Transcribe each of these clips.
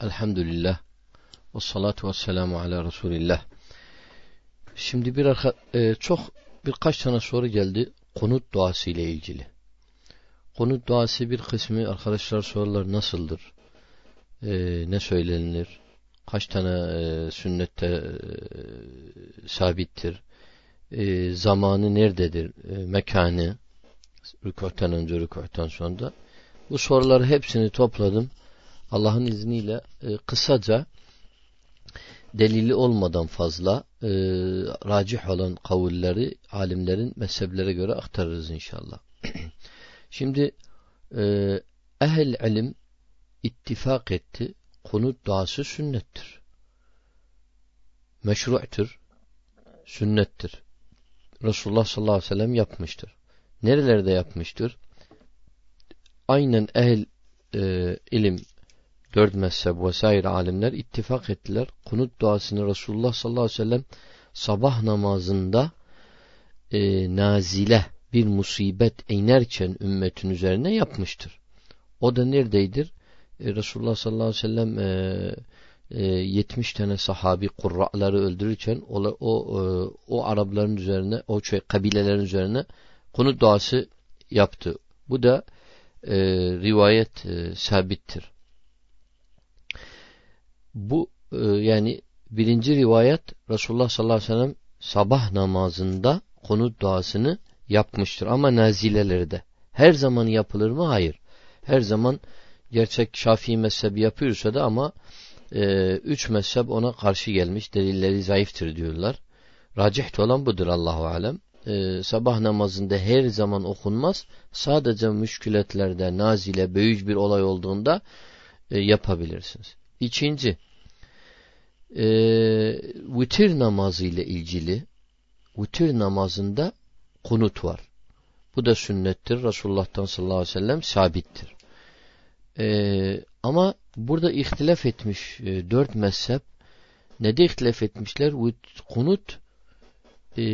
Elhamdülillah. Ve salatu ve selamu ala Resulillah. Şimdi bir arka, e, çok birkaç tane soru geldi konut duası ile ilgili. Konut duası bir kısmı arkadaşlar sorular nasıldır? E, ne söylenir? Kaç tane e, sünnette e, sabittir? E, zamanı nerededir? E, mekanı? Rükûhten önce, rükûhten sonra. Bu soruları hepsini topladım. Allah'ın izniyle e, kısaca delili olmadan fazla e, racih olan kavulleri alimlerin mezheplere göre aktarırız inşallah. Şimdi e, ehl ilim ittifak etti. Kunut duası sünnettir. Meşru'tur. Sünnettir. Resulullah sallallahu aleyhi ve sellem yapmıştır. Nerelerde yapmıştır? Aynen ehl e, ilim dört mezhep vesaire alimler ittifak ettiler. Kunut duasını Resulullah sallallahu aleyhi ve sellem sabah namazında e, nazile bir musibet inerken ümmetin üzerine yapmıştır. O da neredeydir? E, Resulullah sallallahu aleyhi ve sellem e, e, 70 tane sahabi kurra'ları öldürürken o, o, e, o Arapların üzerine, o şey, kabilelerin üzerine kunut duası yaptı. Bu da e, rivayet e, sabittir. Bu e, yani birinci rivayet Resulullah sallallahu aleyhi ve sellem sabah namazında konut duasını yapmıştır. Ama nazilelerde. Her zaman yapılır mı? Hayır. Her zaman gerçek Şafii mezhebi yapıyorsa da ama e, üç mezhep ona karşı gelmiş. Delilleri zayıftır diyorlar. Racih olan budur Allahu Alem. E, sabah namazında her zaman okunmaz. Sadece müşkületlerde, nazile, büyük bir olay olduğunda e, yapabilirsiniz. İkinci, e, vitir namazı ile ilgili vitir namazında kunut var. Bu da sünnettir. Resulullah'tan sallallahu aleyhi ve sellem sabittir. E, ama burada ihtilaf etmiş e, dört mezhep ne de ihtilaf etmişler? Kunut e,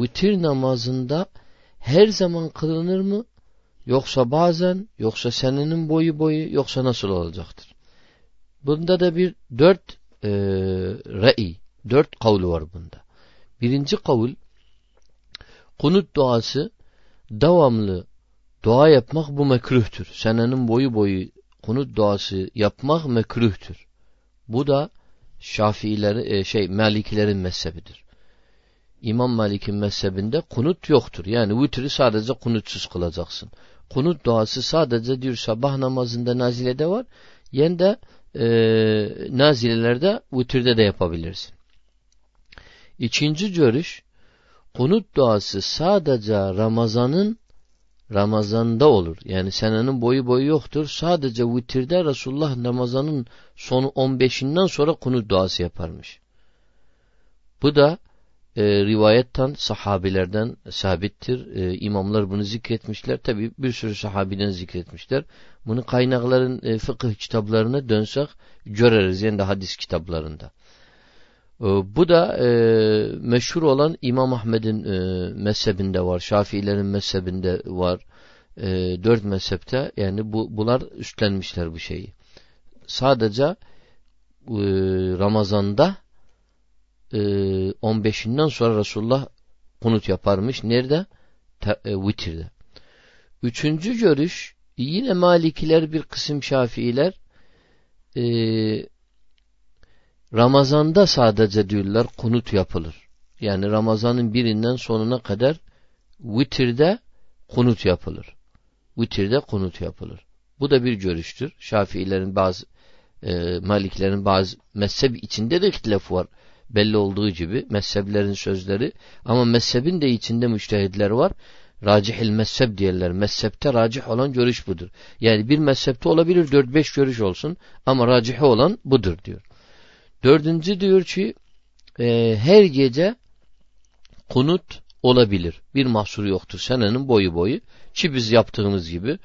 vitir namazında her zaman kılınır mı? Yoksa bazen, yoksa senenin boyu boyu, yoksa nasıl olacaktır? Bunda da bir dört e, re'i, dört kavlu var bunda. Birinci kavul, kunut duası devamlı dua yapmak bu mekruhtur. Senenin boyu boyu kunut duası yapmak mekruhtur. Bu da Şafiileri, e, şey Malikilerin mezhebidir. İmam Malik'in mezhebinde kunut yoktur. Yani vitri sadece kunutsuz kılacaksın. Kunut duası sadece diyor sabah namazında nazilede var. Yen de e, nazilelerde vitirde de yapabilirsin. İkinci görüş kunut duası sadece Ramazan'ın Ramazan'da olur. Yani senenin boyu boyu yoktur. Sadece vitirde Resulullah Ramazan'ın sonu 15'inden sonra kunut duası yaparmış. Bu da e, rivayetten sahabilerden sabittir. E, imamlar bunu zikretmişler. Tabi bir sürü sahabiden zikretmişler. Bunu kaynakların e, fıkıh kitaplarına dönsek göreriz. Yani de hadis kitaplarında. E, bu da e, meşhur olan İmam Ahmed'in e, mezhebinde var. Şafiilerin mezhebinde var. E, dört mezhepte yani bu, bunlar üstlenmişler bu şeyi. Sadece e, Ramazan'da e, 15'inden sonra Resulullah kunut yaparmış. Nerede? Ta, e, vitirde. Üçüncü görüş yine Malikiler bir kısım Şafiiler e, Ramazanda sadece diyorlar kunut yapılır. Yani Ramazanın birinden sonuna kadar vitirde kunut yapılır. Vitirde kunut yapılır. Bu da bir görüştür. Şafiilerin bazı e, Maliklerin bazı mezhep içinde de ihtilaf var belli olduğu gibi mezheplerin sözleri ama mezhebin de içinde müştehidler var. Racihil mezhep diyorlar. Mezhepte racih olan görüş budur. Yani bir mezhepte olabilir 4-5 görüş olsun ama racihi olan budur diyor. Dördüncü diyor ki e, her gece kunut olabilir. Bir mahsuru yoktur senenin boyu boyu. Ki biz yaptığımız gibi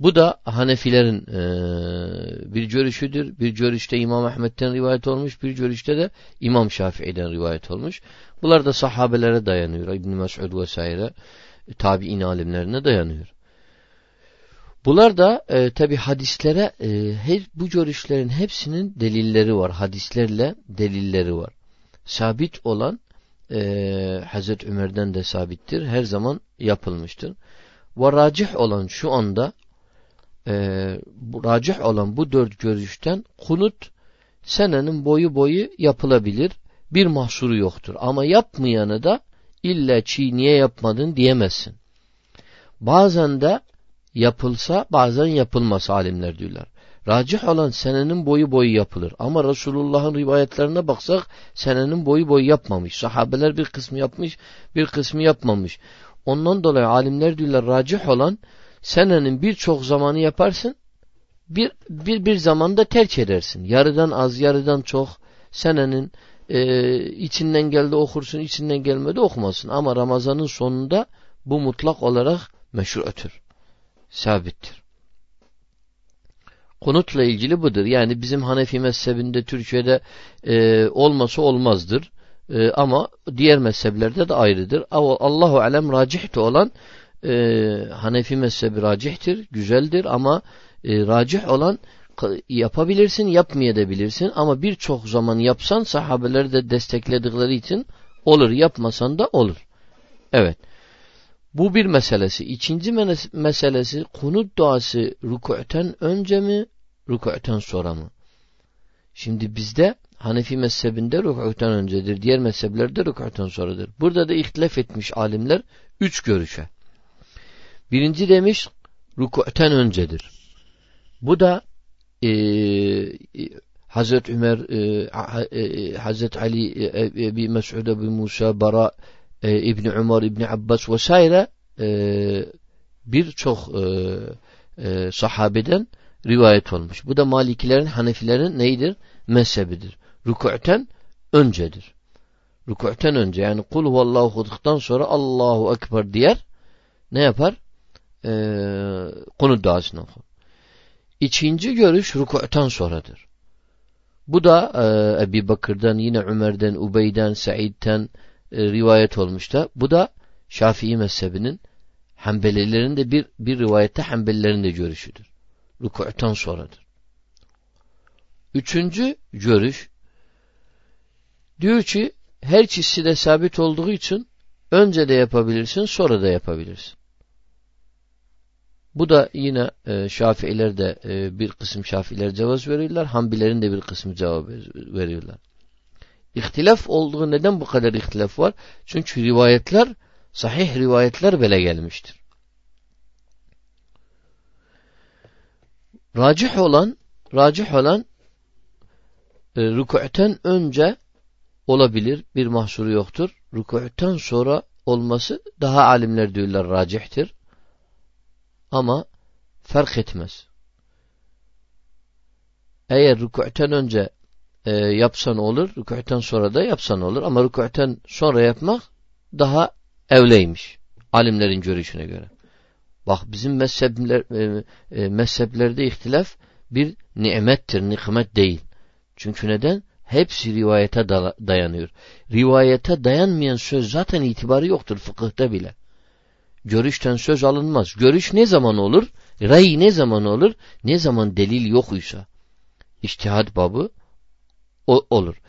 bu da Hanefilerin e, bir görüşüdür. Bir görüşte İmam Ahmet'ten rivayet olmuş, bir görüşte de İmam Şafii'den rivayet olmuş. Bunlar da sahabelere dayanıyor. İbn Mesud vesaire tabi'in alimlerine dayanıyor. Bunlar da e, tabi hadislere e, her, bu görüşlerin hepsinin delilleri var. Hadislerle delilleri var. Sabit olan e, Hazreti Ömer'den de sabittir. Her zaman yapılmıştır. Ve racih olan şu anda e, bu, racih olan bu dört görüşten kunut senenin boyu boyu yapılabilir. Bir mahsuru yoktur. Ama yapmayanı da illa çiğ niye yapmadın diyemezsin. Bazen de yapılsa bazen yapılmasa alimler diyorlar. Racih olan senenin boyu boyu yapılır. Ama Resulullah'ın rivayetlerine baksak senenin boyu boyu yapmamış. Sahabeler bir kısmı yapmış, bir kısmı yapmamış. Ondan dolayı alimler diyorlar racih olan senenin birçok zamanı yaparsın, bir, bir, bir zamanda terk edersin. Yarıdan az, yarıdan çok senenin e, içinden geldi okursun, içinden gelmedi okumazsın. Ama Ramazan'ın sonunda bu mutlak olarak meşru'tür. Sabittir. Kunutla ilgili budur. Yani bizim Hanefi mezhebinde Türkiye'de e, olması olmazdır. E, ama diğer mezheplerde de ayrıdır. Allahu alem racihti olan e, Hanefi mezhebi racihtir, güzeldir ama e, racih olan yapabilirsin, yapmayabilirsin ama birçok zaman yapsan sahabeleri de destekledikleri için olur, yapmasan da olur. Evet. Bu bir meselesi. İkinci meselesi kunut duası rükû'ten önce mi, rükû'ten sonra mı? Şimdi bizde Hanefi mezhebinde rükû'ten öncedir. Diğer mezheplerde rükû'ten sonradır. Burada da ihtilaf etmiş alimler üç görüşe. Birinci demiş rükû'ten öncedir. Bu da e, Hazreti Ömer, e, e, Hazreti Ali, e, Ebi Mes'ud, Ebi Musa, Bara, e, İbni Umar, İbni Abbas vesaire e, birçok e, e, sahabeden rivayet olmuş. Bu da Malikilerin, Hanefilerin neydir? Mezhebidir. Rükû'ten öncedir. Rükû'ten önce yani kul huvallahu okuduktan sonra Allahu Ekber diyer ne yapar? Ee, konu duasını okur. İkinci görüş rükû'ten sonradır. Bu da e, Ebi Bakır'dan yine Ömer'den, Ubey'den, Said'den e, rivayet olmuş da bu da Şafii mezhebinin Hanbelilerin de bir, bir rivayette Hanbelilerin de görüşüdür. Rükû'tan sonradır. Üçüncü görüş diyor ki her ikisi de sabit olduğu için önce de yapabilirsin sonra da yapabilirsin. Bu da yine e, Şafiiler de e, bir kısım Şafiiler cevaz veriyorlar. Hanbilerin de bir kısmı cevap veriyorlar. İhtilaf olduğu neden bu kadar ihtilaf var? Çünkü rivayetler sahih rivayetler böyle gelmiştir. Racih olan racih olan e, rükû'ten önce olabilir. Bir mahsuru yoktur. Rükû'ten sonra olması daha alimler diyorlar racihtir. Ama fark etmez. Eğer rükû'ten önce e, yapsan olur, rükû'ten sonra da yapsan olur. Ama rükû'ten sonra yapmak daha evleymiş. Alimlerin görüşüne göre. Bak bizim mezhepler, e, e, mezheplerde ihtilaf bir nimettir, nikmet değil. Çünkü neden? Hepsi rivayete dayanıyor. Rivayete dayanmayan söz zaten itibarı yoktur fıkıhta bile. Görüşten söz alınmaz. Görüş ne zaman olur? Ray ne zaman olur? Ne zaman delil yokuysa. İçtihat babı o, olur.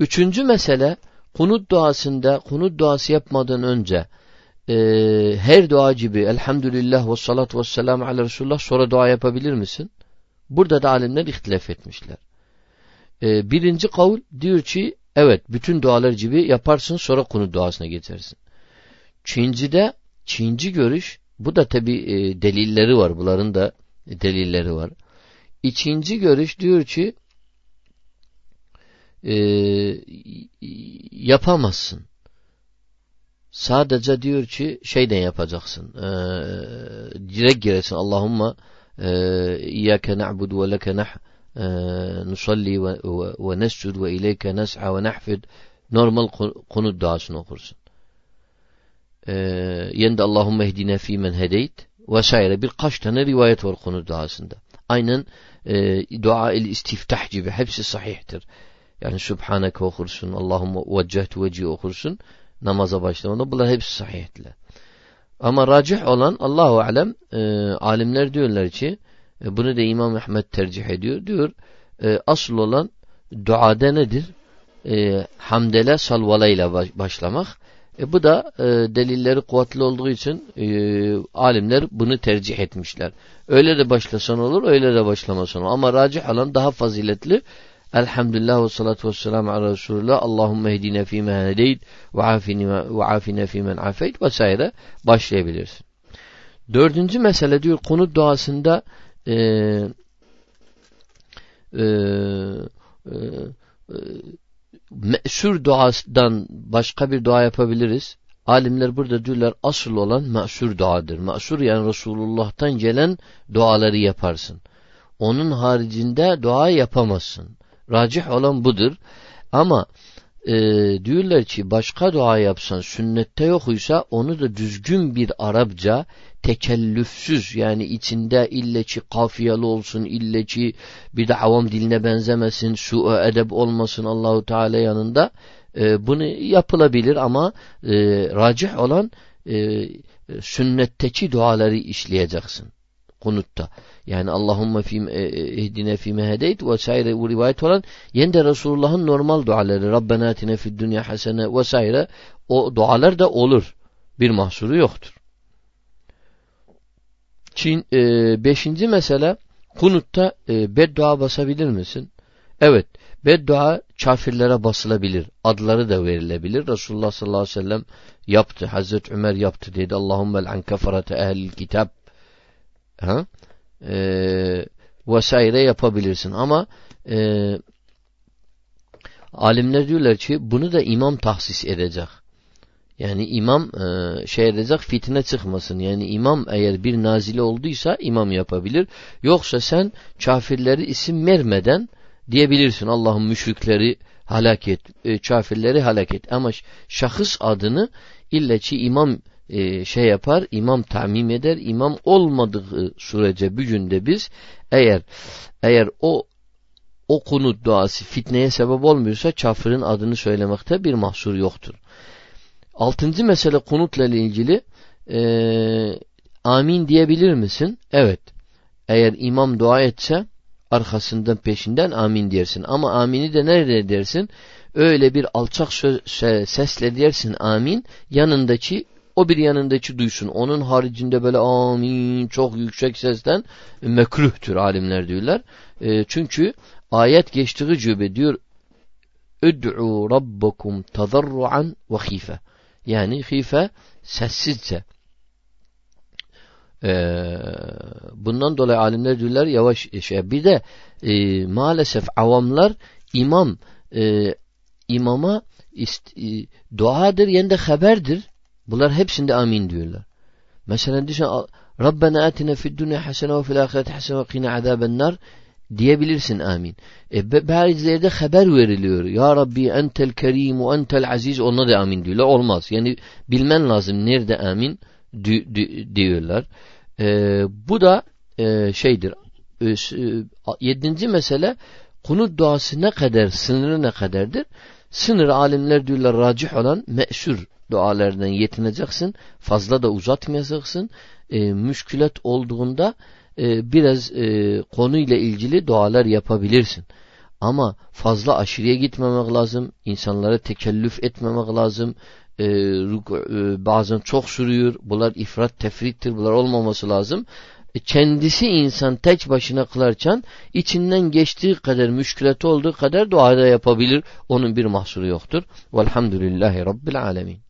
Üçüncü mesele kunut duasında kunut duası yapmadan önce e, her dua gibi elhamdülillah ve salatu ve selamu ala Resulullah sonra dua yapabilir misin? Burada da alimler ihtilaf etmişler. E, birinci kavul diyor ki evet bütün dualar gibi yaparsın sonra kunut duasına geçersin. Çinci Çinci görüş bu da tabi e, delilleri var. Bunların da delilleri var. İkinci görüş diyor ki e, yapamazsın. Sadece diyor ki şeyden yapacaksın. E, direkt giresin. Allahumma İyyâke na'budu ve leke nah nusalli ve nescud ve ileyke nes'a ve nahfid normal kunut duasını okursun. Ee, yende Allahümme ehdine fîmen hedeyt vesaire birkaç tane rivayet var konu duasında. Aynen e, dua el istiftah gibi hepsi sahihtir. Yani Subhaneke okursun, Allahümme veccehtu veci okursun namaza başlamada. Bunlar hepsi sahihtiler. Ama racih olan Allahu alem e, alimler diyorlar ki e, bunu da İmam Ahmet tercih ediyor. Diyor e, asıl olan duada nedir? E, hamdele salvalayla başlamak. E, bu da e, delilleri kuvvetli olduğu için e, alimler bunu tercih etmişler. Öyle de başlasan olur, öyle de başlamasan olur. Ama racih olan daha faziletli. Elhamdülillah ve salatu ve selamu ala Resulullah. Allahümme hedine fîme hedeyt ve afine fîmen afeyt vesaire başlayabilirsin. Dördüncü mesele diyor konu duasında e, e, e, me'sur duasından başka bir dua yapabiliriz. Alimler burada diyorlar asıl olan me'sur duadır. Me'sur yani Resulullah'tan gelen duaları yaparsın. Onun haricinde dua yapamazsın. Racih olan budur. Ama e, diyorlar ki başka dua yapsan sünnette yokuysa onu da düzgün bir Arapça tekellüfsüz yani içinde ille ki kafiyeli olsun ille ki bir de avam diline benzemesin su edeb olmasın Allahu Teala yanında e, bunu yapılabilir ama e, racih olan e, sünnetteki duaları işleyeceksin kunutta. Yani Allahümme fi e, ehdine fi mehedeyt vesaire bu rivayet olan yine de Resulullah'ın normal duaları Rabbena atine fid dünya hasene vesaire o dualar da olur. Bir mahsuru yoktur. Çin, e, beşinci mesele kunutta e, beddua basabilir misin? Evet. Beddua kafirlere basılabilir. Adları da verilebilir. Resulullah sallallahu aleyhi ve sellem yaptı. Hazreti Ömer yaptı dedi. Allahümme l'an keferete ehlil kitab. Ha? e, vesaire yapabilirsin. Ama e, alimler diyorlar ki bunu da imam tahsis edecek. Yani imam e, şey edecek fitne çıkmasın. Yani imam eğer bir nazile olduysa imam yapabilir. Yoksa sen kafirleri isim vermeden diyebilirsin. Allah'ın müşrikleri halak et, e, kafirleri halak. Ama şahıs adını illa ki imam e, şey yapar, imam tamim eder. İmam olmadığı sürece bir günde biz eğer eğer o o kunut duası fitneye sebep olmuyorsa kafirin adını söylemekte bir mahsur yoktur. Altıncı mesele kunutla ilgili e, amin diyebilir misin? Evet. Eğer imam dua etse arkasından peşinden amin dersin. Ama amini de nerede dersin? Öyle bir alçak söz, sesle dersin amin. Yanındaki o bir yanındaki duysun. Onun haricinde böyle amin çok yüksek sesten mekruhtür alimler diyorlar. E, çünkü ayet geçtiği gibi diyor Üd'u rabbakum tazarruan ve khife. Yani khife sessizce. Ee, bundan dolayı alimler diyorlar yavaş şey. Bir de e, maalesef avamlar imam e, imama ist, e, duadır yani de haberdir. Bunlar hepsinde amin diyorlar. Mesela düşün Rabbena atine fid dünya hasene ve fil ahireti hasene ve qina azaben nar diyebilirsin amin. E, bazıları da haber veriliyor. Ya Rabbi entel kerim ve entel aziz ona da amin diyorlar. Olmaz. Yani bilmen lazım nerede amin di, di, diyorlar. E, bu da e, şeydir. E, e yedinci mesele kunut duası ne kadar, sınırı ne kadardır? Sınır alimler diyorlar racih olan meşhur dualardan yetineceksin. Fazla da uzatmayacaksın. E, müşkület olduğunda e, biraz e, konuyla ilgili dualar yapabilirsin. Ama fazla aşırıya gitmemek lazım. İnsanlara tekellüf etmemek lazım. E, e, bazen çok sürüyor. Bunlar ifrat tefrittir. Bunlar olmaması lazım. E, kendisi insan tek başına kılarken içinden geçtiği kadar müşkület olduğu kadar dua da yapabilir. Onun bir mahsuru yoktur. Velhamdülillahi Rabbil Alemin.